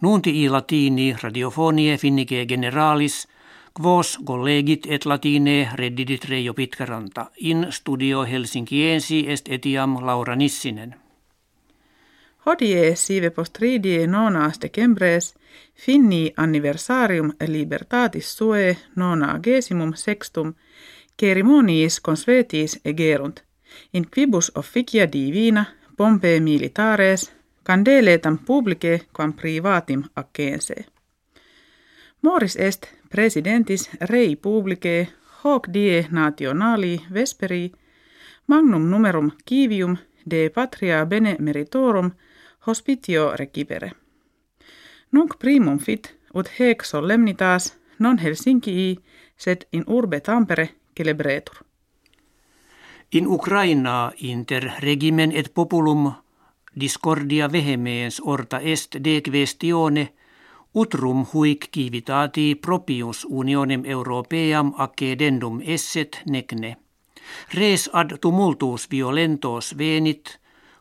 Nunti i latini radiofonie finnike generalis, quos collegit et latine reddidit Reijo Pitkaranta. In studio Helsinkiensi est etiam Laura Nissinen. Hodie sive postridie nonas decembres finni anniversarium libertatis sue nona gesimum sextum cerimoniis consuetis egerunt, in quibus officia divina pompe militares candeletam publice quam privatim accense. Moris est presidentis rei publice hoc die nationali vesperi magnum numerum kivium de patria bene meritorum hospitio recipere. Nunc primum fit ut hec solemnitas non Helsinkii sed in urbe Tampere celebretur. In Ukraina inter regimen et populum discordia vehemens orta est de questione utrum huic civitati propius unionem europeam accedendum esset negne. Res ad tumultus violentos venit,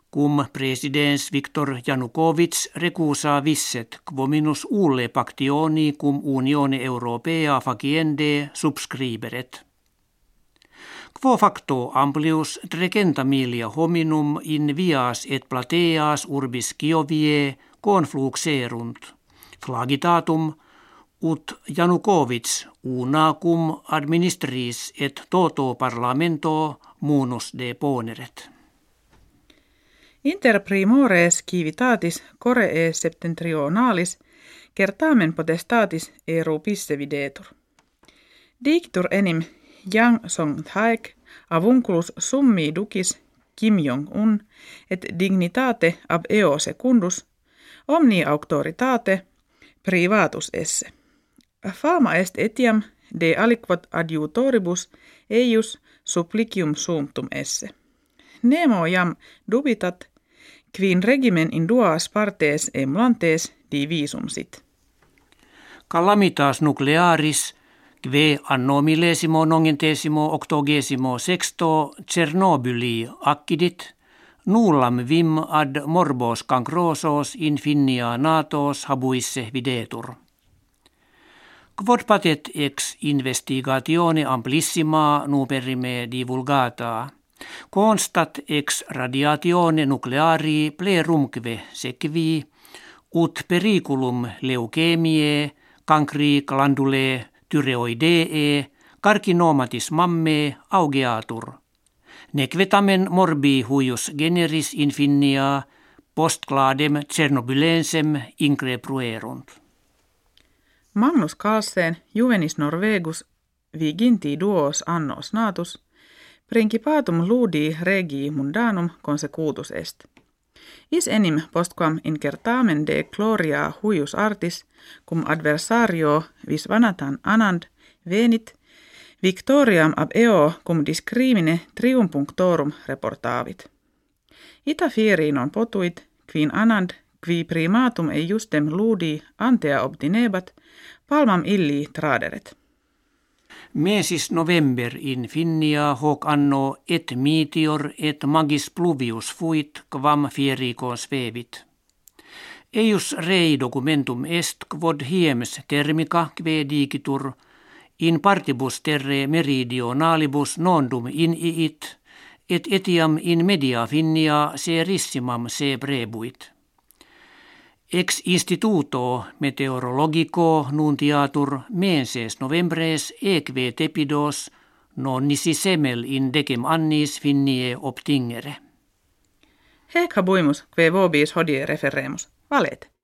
cum presidens Viktor Janukovic recusa visset quominus ulle pactioni cum unione europea faciende subscriberet. Quo facto amplius trecenta milia hominum in vias et plateas urbis Kiovie confluxerunt. Flagitatum ut Janukovic una cum administris et toto parlamento munus deponeret. Inter primores civitatis Coree septentrionalis kertamen potestatis eru pisse videtur. Dictur enim Yang Song Thaek avunculus summi ducis Kim Jong-un et dignitate ab eo secundus omni auctoritate privatus esse. Fama est etiam de aliquot adjutoribus eius supplicium sumptum esse. Nemo jam dubitat quin regimen in duas partes emulantes divisum sit. Calamitas nuclearis Kve anno millesimo nongentesimo octogesimo sexto Chernobyli accidit, nullam vim ad morbos cancrosos in finnia natos habuisse videtur. Quod patet ex investigatione amplissima nuperime divulgata, constat ex radiatione nucleari plerumque sequivi, ut periculum leukemie, cancri glandulae tyreoidee, carcinomatis mamme augeatur. Nequetamen morbi huius generis infinia postcladem Chernobylensem increpruerunt. Magnus Carlsen Juvenis Norvegus viginti duos annos natus, principatum ludi regii mundanum consecutus est. Is enim postquam incertamen de gloria huius artis, cum adversario vis vanatan anand, venit, victoriam ab eo cum discrimine triumpunctorum reportavit. Ita fieri non potuit, quin anand, qui primatum ei justem ludi antea obtinebat, palmam illi traderet. Mesis november in Finnia hoc anno et meteor et magis pluvius fuit quam fiericos svevit. Eius rei documentum est quod hiems termica kve digitur in partibus terre meridionalibus nondum in iit et etiam in media Finnia serissimam se brebuit. Ex instituto meteorologico nuntiatur menses novembres eque tepidos non nisi semel in decem annis finnie obtingere. Hec habuimus, kve vobis hodie referemus. Valet.